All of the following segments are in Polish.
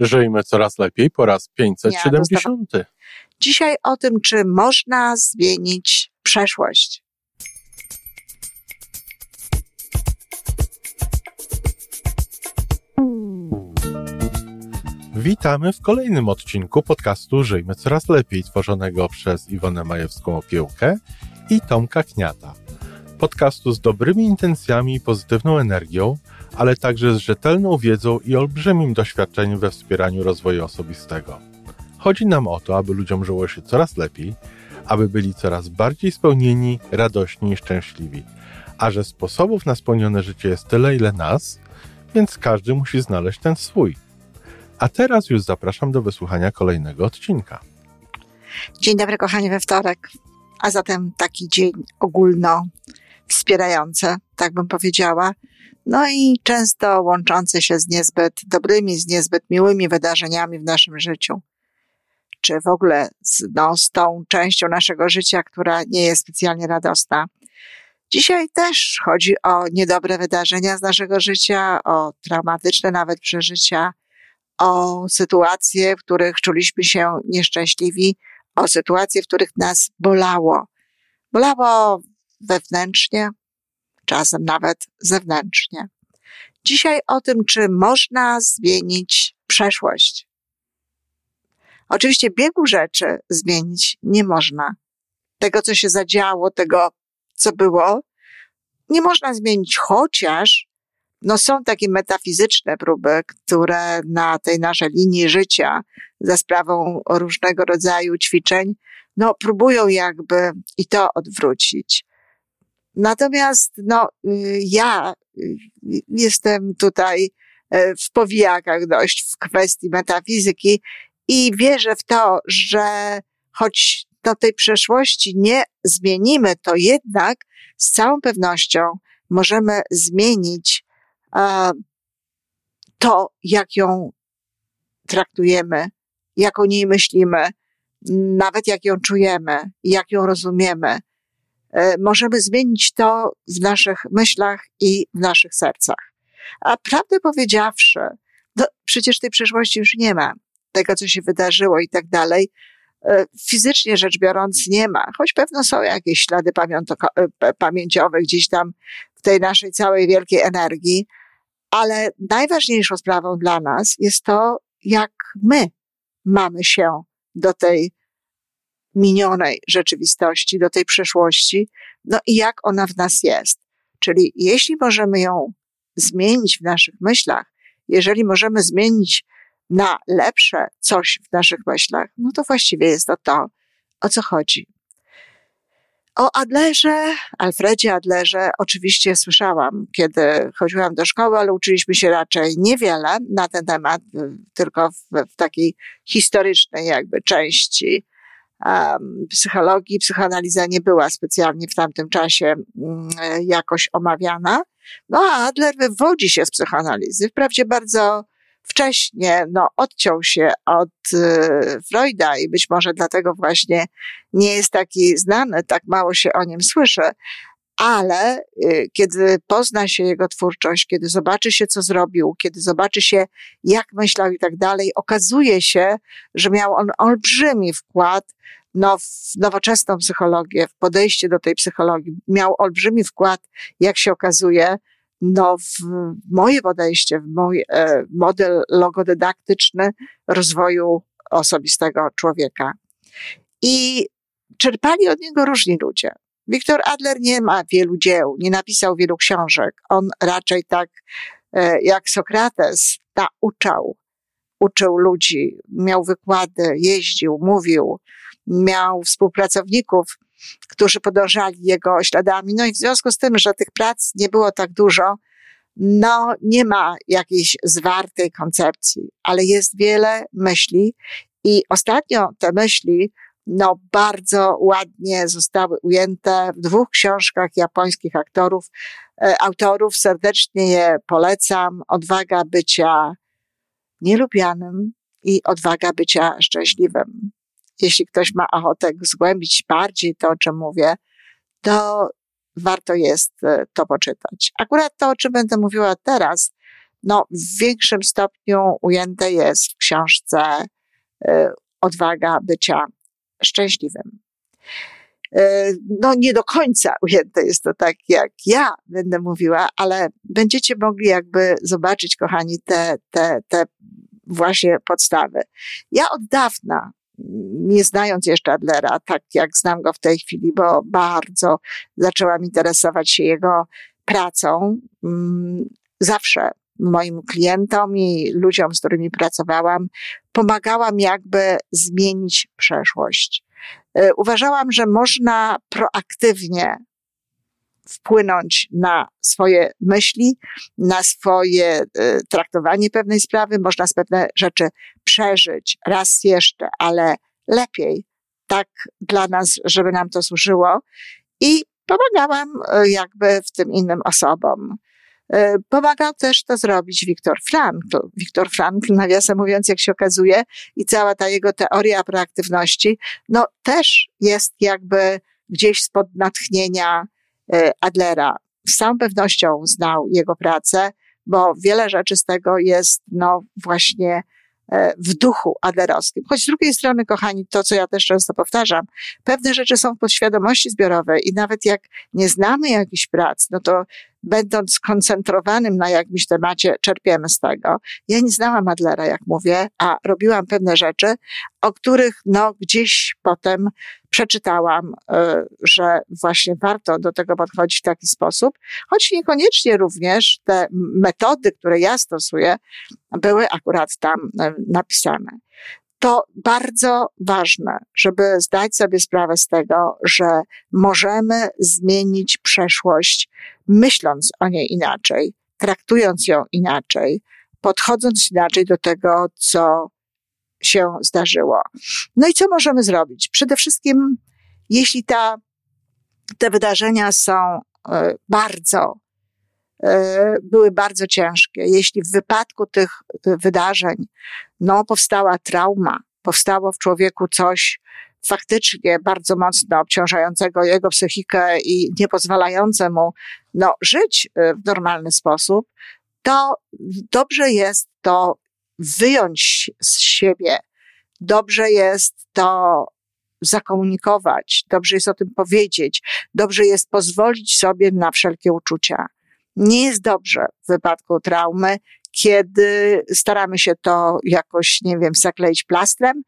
Żyjmy coraz lepiej po raz 570. Dzisiaj o tym, czy można zmienić przeszłość. Witamy w kolejnym odcinku podcastu Żyjmy Coraz Lepiej, tworzonego przez Iwonę Majewską Opiełkę i Tomka Kniata. Podcastu z dobrymi intencjami i pozytywną energią, ale także z rzetelną wiedzą i olbrzymim doświadczeniem we wspieraniu rozwoju osobistego. Chodzi nam o to, aby ludziom żyło się coraz lepiej, aby byli coraz bardziej spełnieni, radośni i szczęśliwi. A że sposobów na spełnione życie jest tyle, ile nas, więc każdy musi znaleźć ten swój. A teraz już zapraszam do wysłuchania kolejnego odcinka. Dzień dobry, kochani, we wtorek. A zatem taki dzień ogólno wspierający, tak bym powiedziała. No i często łączący się z niezbyt dobrymi, z niezbyt miłymi wydarzeniami w naszym życiu. Czy w ogóle z, no, z tą częścią naszego życia, która nie jest specjalnie radosna. Dzisiaj też chodzi o niedobre wydarzenia z naszego życia, o traumatyczne nawet przeżycia, o sytuacje, w których czuliśmy się nieszczęśliwi, o sytuacje, w których nas bolało. Bolało wewnętrznie, czasem nawet zewnętrznie. Dzisiaj o tym, czy można zmienić przeszłość. Oczywiście biegu rzeczy zmienić nie można. Tego, co się zadziało, tego, co było, nie można zmienić, chociaż no są takie metafizyczne próby, które na tej naszej linii życia za sprawą różnego rodzaju ćwiczeń, no próbują jakby i to odwrócić. Natomiast no, y, ja y, jestem tutaj e, w powijakach dość w kwestii metafizyki i wierzę w to, że choć do tej przeszłości nie zmienimy, to jednak z całą pewnością możemy zmienić to, jak ją traktujemy, jak o niej myślimy, nawet jak ją czujemy, jak ją rozumiemy. E, możemy zmienić to w naszych myślach i w naszych sercach. A prawdę powiedziawszy, no, przecież tej przeszłości już nie ma. Tego, co się wydarzyło i tak dalej. E, fizycznie rzecz biorąc nie ma, choć pewno są jakieś ślady e, pamięciowe gdzieś tam w tej naszej całej wielkiej energii, ale najważniejszą sprawą dla nas jest to, jak my mamy się do tej minionej rzeczywistości, do tej przeszłości, no i jak ona w nas jest. Czyli jeśli możemy ją zmienić w naszych myślach, jeżeli możemy zmienić na lepsze coś w naszych myślach, no to właściwie jest to to, o co chodzi. O Adlerze, Alfredzie Adlerze oczywiście słyszałam, kiedy chodziłam do szkoły, ale uczyliśmy się raczej niewiele na ten temat, tylko w, w takiej historycznej jakby części psychologii. Psychoanaliza nie była specjalnie w tamtym czasie um, jakoś omawiana. No a Adler wywodzi się z psychoanalizy, wprawdzie bardzo wcześnie no, odciął się od y, Freuda i być może dlatego właśnie nie jest taki znany, tak mało się o nim słyszy, ale y, kiedy pozna się jego twórczość, kiedy zobaczy się, co zrobił, kiedy zobaczy się, jak myślał i tak dalej, okazuje się, że miał on olbrzymi wkład no, w nowoczesną psychologię, w podejście do tej psychologii. Miał olbrzymi wkład, jak się okazuje, no, w moje podejście, w mój e, model logodydaktyczny rozwoju osobistego człowieka. I czerpali od niego różni ludzie. Wiktor Adler nie ma wielu dzieł, nie napisał wielu książek. On raczej tak e, jak Sokrates nauczał, uczył ludzi, miał wykłady, jeździł, mówił, miał współpracowników, którzy podążali jego śladami. No i w związku z tym, że tych prac nie było tak dużo, no nie ma jakiejś zwartej koncepcji, ale jest wiele myśli i ostatnio te myśli no, bardzo ładnie zostały ujęte w dwóch książkach japońskich aktorów, e, autorów. Serdecznie je polecam. Odwaga bycia nielubianym i odwaga bycia szczęśliwym jeśli ktoś ma ochotę zgłębić bardziej to, o czym mówię, to warto jest e, to poczytać. Akurat to, o czym będę mówiła teraz, no, w większym stopniu ujęte jest w książce y, Odwaga bycia szczęśliwym. Y, no, nie do końca ujęte jest to tak, jak ja będę mówiła, ale będziecie mogli jakby zobaczyć, kochani, te, te, te właśnie podstawy. Ja od dawna nie znając jeszcze Adlera, tak jak znam go w tej chwili, bo bardzo zaczęłam interesować się jego pracą. Mm, zawsze moim klientom i ludziom, z którymi pracowałam, pomagałam jakby zmienić przeszłość. E, uważałam, że można proaktywnie wpłynąć na swoje myśli, na swoje e, traktowanie pewnej sprawy, można z pewne rzeczy przeżyć raz jeszcze, ale lepiej, tak dla nas, żeby nam to służyło. I pomagałam e, jakby w tym innym osobom. E, pomagał też to zrobić Viktor Frankl. Viktor Frankl, nawiasem mówiąc, jak się okazuje, i cała ta jego teoria proaktywności, no też jest jakby gdzieś spod natchnienia e, Adlera. Z całą pewnością znał jego pracę, bo wiele rzeczy z tego jest, no właśnie, w duchu aderowskim. Choć z drugiej strony, kochani, to, co ja też często powtarzam, pewne rzeczy są w podświadomości zbiorowej i nawet jak nie znamy jakichś prac, no to będąc skoncentrowanym na jakimś temacie, czerpiemy z tego. Ja nie znałam Adlera, jak mówię, a robiłam pewne rzeczy, o których no gdzieś potem przeczytałam, e, że właśnie warto do tego podchodzić w taki sposób, choć niekoniecznie również te metody, które ja stosuję, były akurat tam e, napisane. To bardzo ważne, żeby zdać sobie sprawę z tego, że możemy zmienić przeszłość, myśląc o niej inaczej, traktując ją inaczej, podchodząc inaczej do tego, co się zdarzyło. No i co możemy zrobić? Przede wszystkim, jeśli ta, te wydarzenia są e, bardzo, e, były bardzo ciężkie, jeśli w wypadku tych wydarzeń, no, powstała trauma, powstało w człowieku coś faktycznie bardzo mocno obciążającego jego psychikę i nie pozwalające mu, no, żyć e, w normalny sposób, to dobrze jest to wyjąć z siebie. Dobrze jest to zakomunikować, dobrze jest o tym powiedzieć, dobrze jest pozwolić sobie na wszelkie uczucia. Nie jest dobrze w wypadku traumy, kiedy staramy się to jakoś, nie wiem, zakleić plastrem,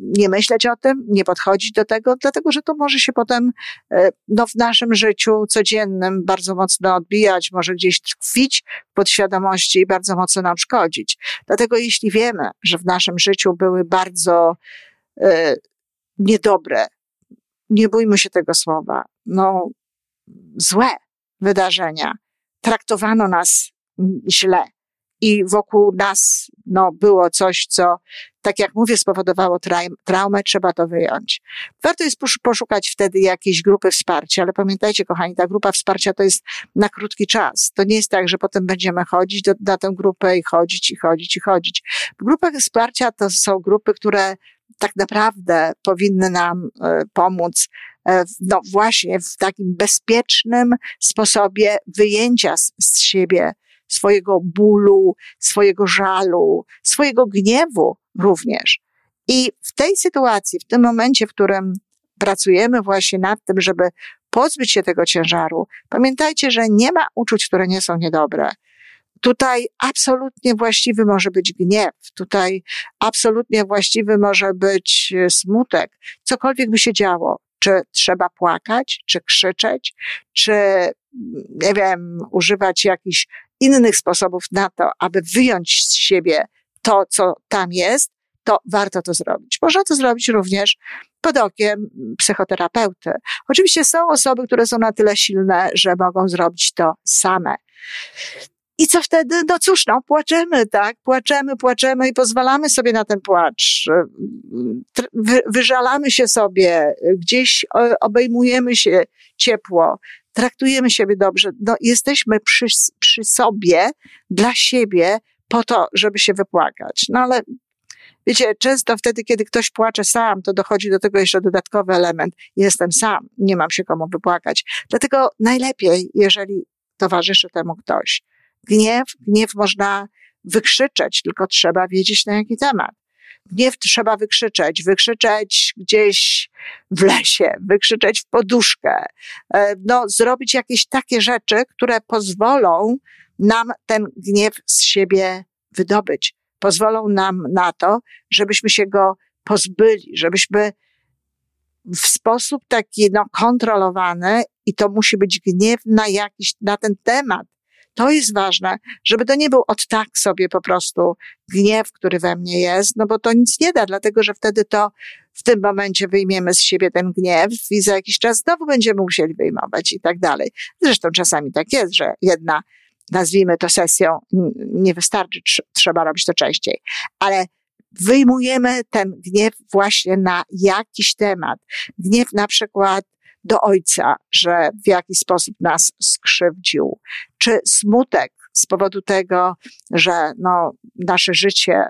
nie myśleć o tym, nie podchodzić do tego, dlatego że to może się potem e, no, w naszym życiu codziennym bardzo mocno odbijać, może gdzieś tkwić w podświadomości i bardzo mocno nam szkodzić. Dlatego jeśli wiemy, że w naszym życiu były bardzo e, niedobre, nie bójmy się tego słowa, no złe wydarzenia, traktowano nas źle, i wokół nas no, było coś, co, tak jak mówię, spowodowało traumę, trzeba to wyjąć. Warto jest poszukać wtedy jakiejś grupy wsparcia, ale pamiętajcie, kochani, ta grupa wsparcia to jest na krótki czas. To nie jest tak, że potem będziemy chodzić do, na tę grupę i chodzić, i chodzić, i chodzić. W grupach wsparcia to są grupy, które tak naprawdę powinny nam e, pomóc e, no właśnie w takim bezpiecznym sposobie wyjęcia z, z siebie swojego bólu, swojego żalu, swojego gniewu również. I w tej sytuacji, w tym momencie, w którym pracujemy właśnie nad tym, żeby pozbyć się tego ciężaru, pamiętajcie, że nie ma uczuć, które nie są niedobre. Tutaj absolutnie właściwy może być gniew, tutaj absolutnie właściwy może być e, smutek, cokolwiek by się działo. Czy trzeba płakać, czy krzyczeć, czy, nie wiem, używać jakichś innych sposobów na to, aby wyjąć z siebie to, co tam jest, to warto to zrobić. Można to zrobić również pod okiem psychoterapeuty. Oczywiście są osoby, które są na tyle silne, że mogą zrobić to same. I co wtedy? No cóż, no, płaczemy, tak? Płaczemy, płaczemy i pozwalamy sobie na ten płacz. Wyżalamy się sobie, gdzieś obejmujemy się ciepło, traktujemy siebie dobrze. No, jesteśmy przy, przy sobie, dla siebie, po to, żeby się wypłakać. No ale Wiecie, często wtedy, kiedy ktoś płacze sam, to dochodzi do tego jeszcze dodatkowy element. Jestem sam, nie mam się komu wypłakać. Dlatego najlepiej, jeżeli towarzyszy temu ktoś. Gniew, gniew można wykrzyczeć, tylko trzeba wiedzieć na jaki temat. Gniew trzeba wykrzyczeć, wykrzyczeć gdzieś w lesie, wykrzyczeć w poduszkę, e, no, zrobić jakieś takie rzeczy, które pozwolą nam ten gniew z siebie wydobyć. Pozwolą nam na to, żebyśmy się go pozbyli, żebyśmy w sposób taki no, kontrolowany i to musi być gniew na jakiś, na ten temat. To jest ważne, żeby to nie był od tak sobie po prostu gniew, który we mnie jest, no bo to nic nie da, dlatego że wtedy to w tym momencie wyjmiemy z siebie ten gniew i za jakiś czas znowu będziemy musieli wyjmować i tak dalej. Zresztą czasami tak jest, że jedna, nazwijmy to sesją, nie wystarczy, trzeba robić to częściej. Ale wyjmujemy ten gniew właśnie na jakiś temat. Gniew na przykład do ojca, że w jakiś sposób nas skrzywdził, czy smutek z powodu tego, że no, nasze życie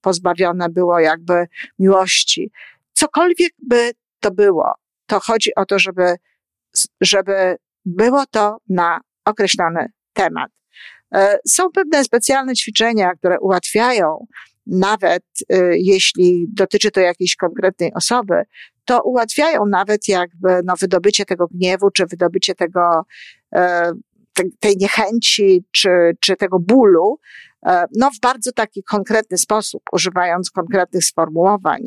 pozbawione było jakby miłości. Cokolwiek by to było, to chodzi o to, żeby, żeby było to na określony temat. E, są pewne specjalne ćwiczenia, które ułatwiają nawet y, jeśli dotyczy to jakiejś konkretnej osoby, to ułatwiają nawet jakby no, wydobycie tego gniewu, czy wydobycie tego, e, tej niechęci, czy, czy tego bólu, e, no w bardzo taki konkretny sposób, używając konkretnych sformułowań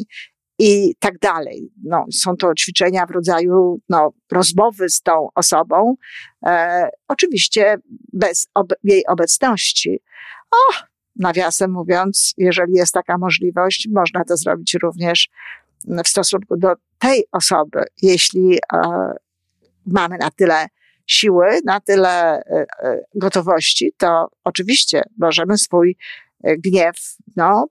i tak dalej. No, są to ćwiczenia w rodzaju no, rozmowy z tą osobą, e, oczywiście bez ob jej obecności. O, nawiasem mówiąc, jeżeli jest taka możliwość, można to zrobić również w stosunku do tej osoby, jeśli e, mamy na tyle siły, na tyle e, e, gotowości, to oczywiście możemy swój gniew, no,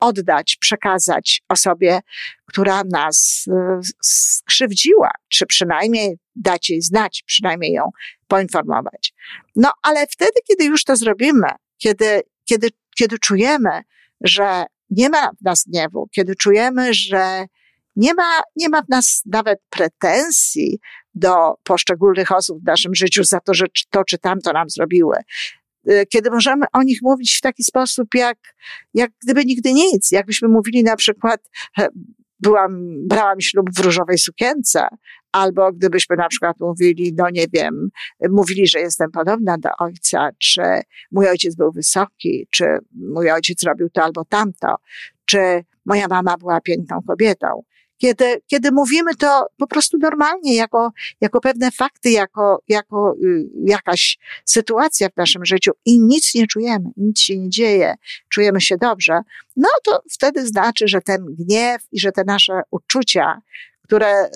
oddać, przekazać osobie, która nas skrzywdziła, czy przynajmniej dać jej znać, przynajmniej ją poinformować. No, ale wtedy, kiedy już to zrobimy, kiedy kiedy, kiedy czujemy, że nie ma w nas gniewu, kiedy czujemy, że nie ma, nie ma w nas nawet pretensji do poszczególnych osób w naszym życiu za to, że to czy tamto nam zrobiły. Y, kiedy możemy o nich mówić w taki sposób, jak, jak gdyby nigdy nic. Jakbyśmy mówili na przykład, byłam, brałam ślub w różowej sukience, albo gdybyśmy na przykład mówili, no nie wiem, mówili, że jestem podobna do ojca, czy mój ojciec był wysoki, czy mój ojciec robił to albo tamto, czy moja mama była piękną kobietą. Kiedy, kiedy mówimy to po prostu normalnie, jako, jako pewne fakty, jako, jako y, jakaś sytuacja w naszym życiu i nic nie czujemy, nic się nie dzieje, czujemy się dobrze, no to wtedy znaczy, że ten gniew i że te nasze uczucia, które y,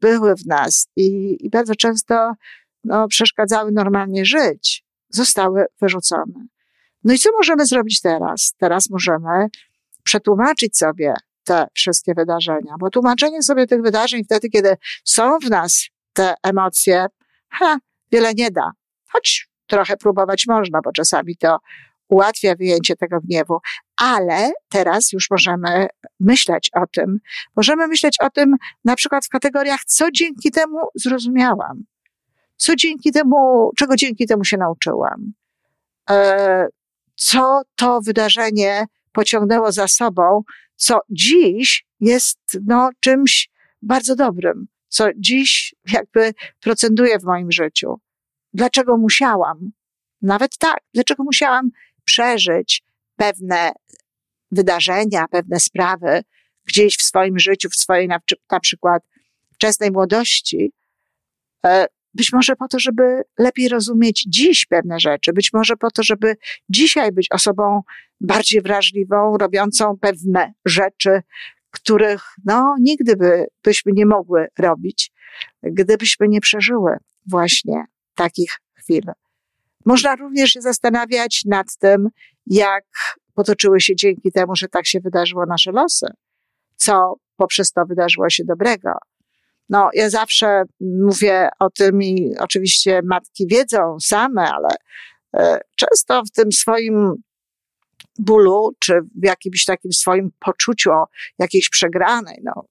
były w nas i, i bardzo często no, przeszkadzały normalnie żyć, zostały wyrzucone. No i co możemy zrobić teraz? Teraz możemy przetłumaczyć sobie te wszystkie wydarzenia, bo tłumaczenie sobie tych wydarzeń wtedy, kiedy są w nas te emocje, ha, wiele nie da. Choć trochę próbować można, bo czasami to ułatwia wyjęcie tego gniewu, ale teraz już możemy myśleć o tym. Możemy myśleć o tym na przykład w kategoriach, co dzięki temu zrozumiałam, co dzięki temu, czego dzięki temu się nauczyłam, e, co to wydarzenie pociągnęło za sobą, co dziś jest no, czymś bardzo dobrym, co dziś jakby procentuje w moim życiu. Dlaczego musiałam? Nawet tak, dlaczego musiałam przeżyć pewne wydarzenia, pewne sprawy gdzieś w swoim życiu, w swojej na, na przykład wczesnej młodości, e, być może po to, żeby lepiej rozumieć dziś pewne rzeczy, być może po to, żeby dzisiaj być osobą bardziej wrażliwą, robiącą pewne rzeczy, których no, nigdy by, byśmy nie mogły robić, gdybyśmy nie przeżyły właśnie takich chwil. Można również się zastanawiać nad tym, jak potoczyły się dzięki temu, że tak się wydarzyło nasze losy, co poprzez to wydarzyło się dobrego. No, ja zawsze mówię o tym i oczywiście matki wiedzą same, ale e, często w tym swoim bólu, czy w jakimś takim swoim poczuciu jakiejś przegranej, no,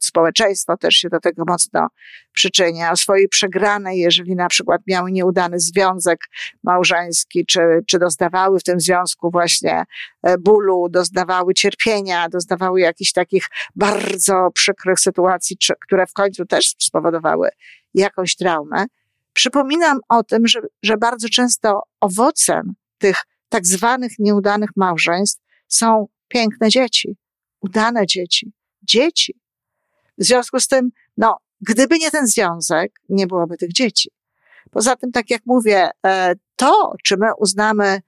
społeczeństwo też się do tego mocno przyczynia, o swojej przegranej, jeżeli na przykład miały nieudany związek małżeński, czy, czy doznawały w tym związku właśnie e, bólu, doznawały cierpienia, doznawały jakichś takich bardzo przykrych sytuacji, czy, które w końcu też spowodowały jakąś traumę. Przypominam o tym, że, że bardzo często owocem tych tak zwanych nieudanych małżeństw są piękne dzieci, udane dzieci, dzieci. W związku z tym, no, gdyby nie ten związek, nie byłoby tych dzieci. Poza tym, tak jak mówię, e, to, czy my uznamy,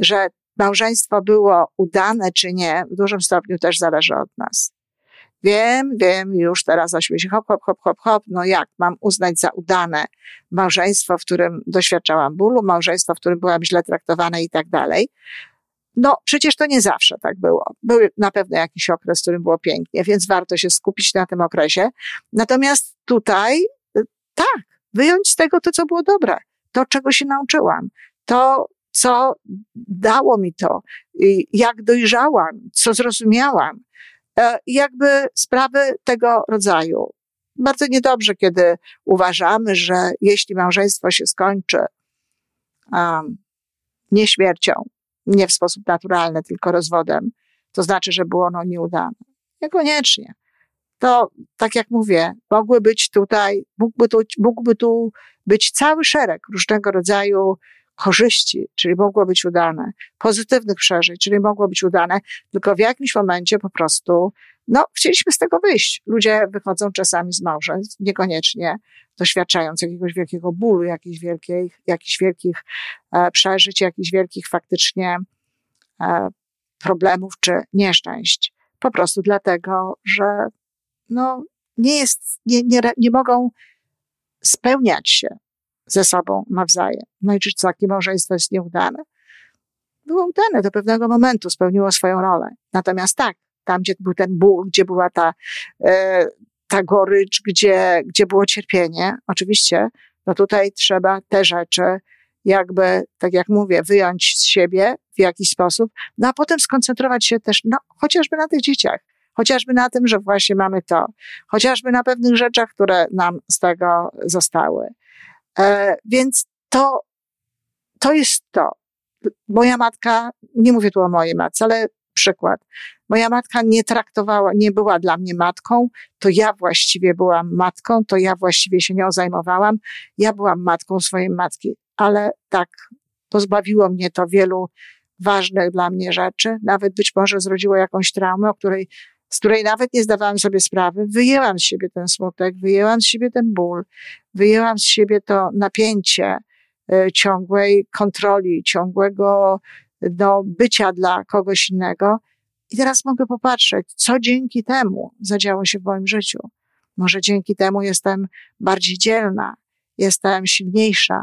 że małżeństwo było udane, czy nie, w dużym stopniu też zależy od nas. Wiem, wiem, już teraz ośmieci, hop, hop, hop, hop, hop, no jak mam uznać za udane małżeństwo, w którym doświadczałam bólu, małżeństwo, w którym byłam źle traktowana i tak dalej. No, przecież to nie zawsze tak było. Był na pewno jakiś okres, w którym było pięknie, więc warto się skupić na tym okresie. Natomiast tutaj, y, tak, wyjąć z tego to, co było dobre, to, czego się nauczyłam, to, co dało mi to, jak dojrzałam, co zrozumiałam, e, jakby sprawy tego rodzaju. Bardzo niedobrze, kiedy uważamy, że jeśli małżeństwo się skończy um, nie śmiercią, nie w sposób naturalny, tylko rozwodem, to znaczy, że było ono nieudane. Niekoniecznie. To, tak jak mówię, mogły być tutaj, mógłby tu, mógłby tu być cały szereg różnego rodzaju korzyści, czyli mogło być udane, pozytywnych przeżyć, czyli mogło być udane, tylko w jakimś momencie po prostu, no, chcieliśmy z tego wyjść. Ludzie wychodzą czasami z małżeństw, niekoniecznie doświadczając jakiegoś wielkiego bólu, jakichś wielkich, jakichś wielkich e, przeżyć, jakichś wielkich faktycznie e, problemów czy nieszczęść. Po prostu dlatego, że no, nie jest, nie, nie, nie mogą spełniać się ze sobą nawzajem. No i czy takie małżeństwo jest nieudane? Było udane do pewnego momentu, spełniło swoją rolę. Natomiast tak, tam, gdzie był ten ból, gdzie była ta, e, ta gorycz, gdzie, gdzie było cierpienie, oczywiście, no tutaj trzeba te rzeczy jakby, tak jak mówię, wyjąć z siebie w jakiś sposób, no a potem skoncentrować się też, no, chociażby na tych dzieciach, chociażby na tym, że właśnie mamy to, chociażby na pewnych rzeczach, które nam z tego zostały. E, więc to, to jest to. Moja matka, nie mówię tu o mojej matce, ale przykład. Moja matka nie traktowała, nie była dla mnie matką, to ja właściwie byłam matką, to ja właściwie się nią zajmowałam. Ja byłam matką swojej matki, ale tak, pozbawiło mnie to wielu ważnych dla mnie rzeczy. Nawet być może zrodziło jakąś traumę, o której, z której nawet nie zdawałam sobie sprawy. Wyjęłam z siebie ten smutek, wyjęłam z siebie ten ból, wyjęłam z siebie to napięcie y, ciągłej kontroli, ciągłego do bycia dla kogoś innego. I teraz mogę popatrzeć, co dzięki temu zadziało się w moim życiu. Może dzięki temu jestem bardziej dzielna, jestem silniejsza,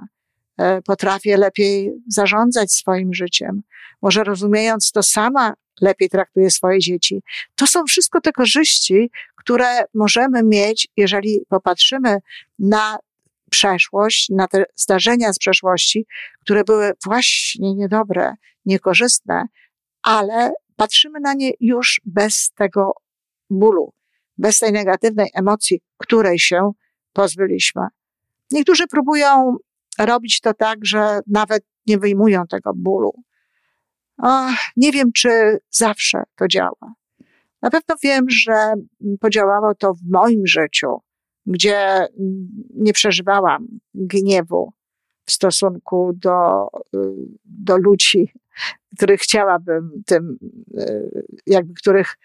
e, potrafię lepiej zarządzać swoim życiem. Może rozumiejąc to sama lepiej traktuję swoje dzieci. To są wszystko te korzyści, które możemy mieć, jeżeli popatrzymy na przeszłość, na te zdarzenia z przeszłości, które były właśnie niedobre, niekorzystne, ale patrzymy na nie już bez tego bólu, bez tej negatywnej emocji, której się pozbyliśmy. Niektórzy próbują robić to tak, że nawet nie wyjmują tego bólu. O, nie wiem, czy zawsze to działa. Na pewno wiem, że podziałało to w moim życiu, gdzie nie przeżywałam gniewu w stosunku do, do ludzi, których chciałabym tym, y, jakby których,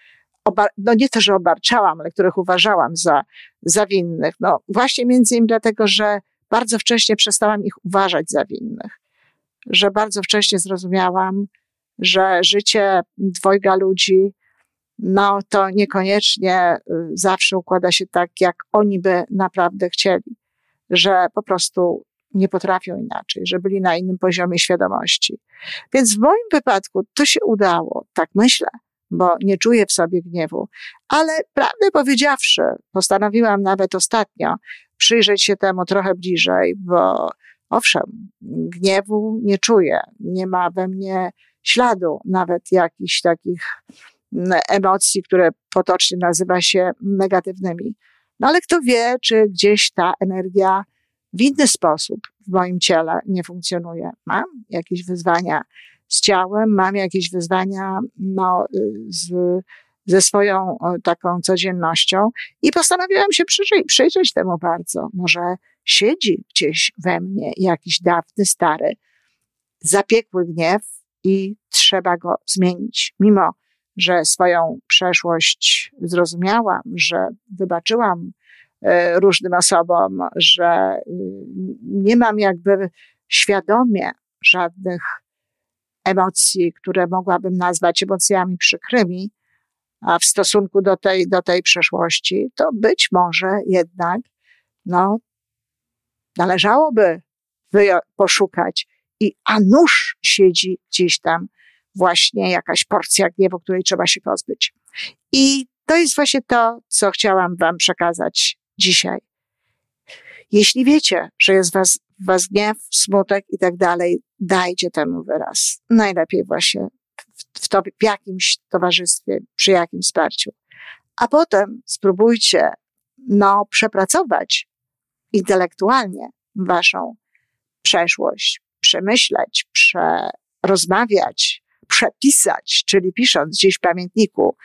no nie to, że obarczałam, ale których uważałam za, za winnych. No właśnie między innymi dlatego, że bardzo wcześnie przestałam ich uważać za winnych. Że bardzo wcześnie zrozumiałam, że życie dwojga ludzi, no to niekoniecznie y, zawsze układa się tak, jak oni by naprawdę chcieli. Że po prostu nie potrafią inaczej, że byli na innym poziomie świadomości. Więc w moim wypadku to się udało, tak myślę, bo nie czuję w sobie gniewu. Ale prawdę powiedziawszy, postanowiłam nawet ostatnio przyjrzeć się temu trochę bliżej, bo owszem, gniewu nie czuję, nie ma we mnie śladu nawet jakichś takich emocji, które potocznie nazywa się negatywnymi. No ale kto wie, czy gdzieś ta energia w inny sposób w moim ciele nie funkcjonuje. Mam jakieś wyzwania z ciałem, mam jakieś wyzwania no, z, ze swoją taką codziennością i postanowiłam się przyjrzeć, przyjrzeć temu bardzo. Może siedzi gdzieś we mnie jakiś dawny, stary, zapiekły gniew i trzeba go zmienić. Mimo, że swoją przeszłość zrozumiałam, że wybaczyłam różnym osobom, że y, nie mam jakby świadomie żadnych emocji, które mogłabym nazwać emocjami przykrymi, a w stosunku do tej, do tej przeszłości, to być może jednak, no, należałoby poszukać i a nuż siedzi gdzieś tam właśnie jakaś porcja gniewu, której trzeba się pozbyć. I to jest właśnie to, co chciałam Wam przekazać dzisiaj. Jeśli wiecie, że jest was, was gniew, smutek i tak dalej, dajcie temu wyraz. Najlepiej właśnie w, w, to, w jakimś towarzystwie, przy jakimś wsparciu. A potem spróbujcie, no, przepracować intelektualnie waszą przeszłość, przemyśleć, przerozmawiać, przepisać, czyli pisząc gdzieś w pamiętniku,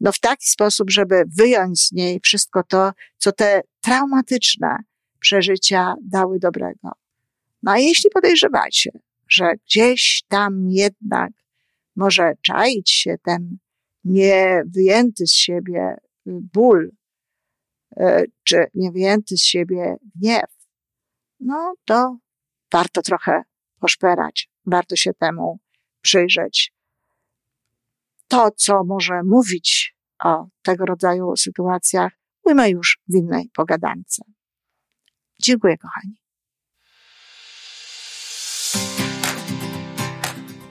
no w taki sposób, żeby wyjąć z niej wszystko to, co te traumatyczne przeżycia dały dobrego. No a jeśli podejrzewacie, że gdzieś tam jednak może czaić się ten niewyjęty z siebie ból, e, czy niewyjęty z siebie gniew, no to warto trochę poszperać, warto się temu przyjrzeć. To, co może mówić o tego rodzaju sytuacjach, ujmę już w innej pogadance. Dziękuję, kochani.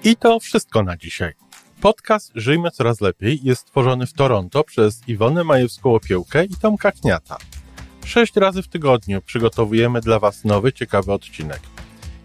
I to wszystko na dzisiaj. Podcast Żyjmy Coraz Lepiej jest stworzony w Toronto przez Iwonę Majewską-Opiełkę i Tomka Kniata. Sześć razy w tygodniu przygotowujemy dla Was nowy, ciekawy odcinek.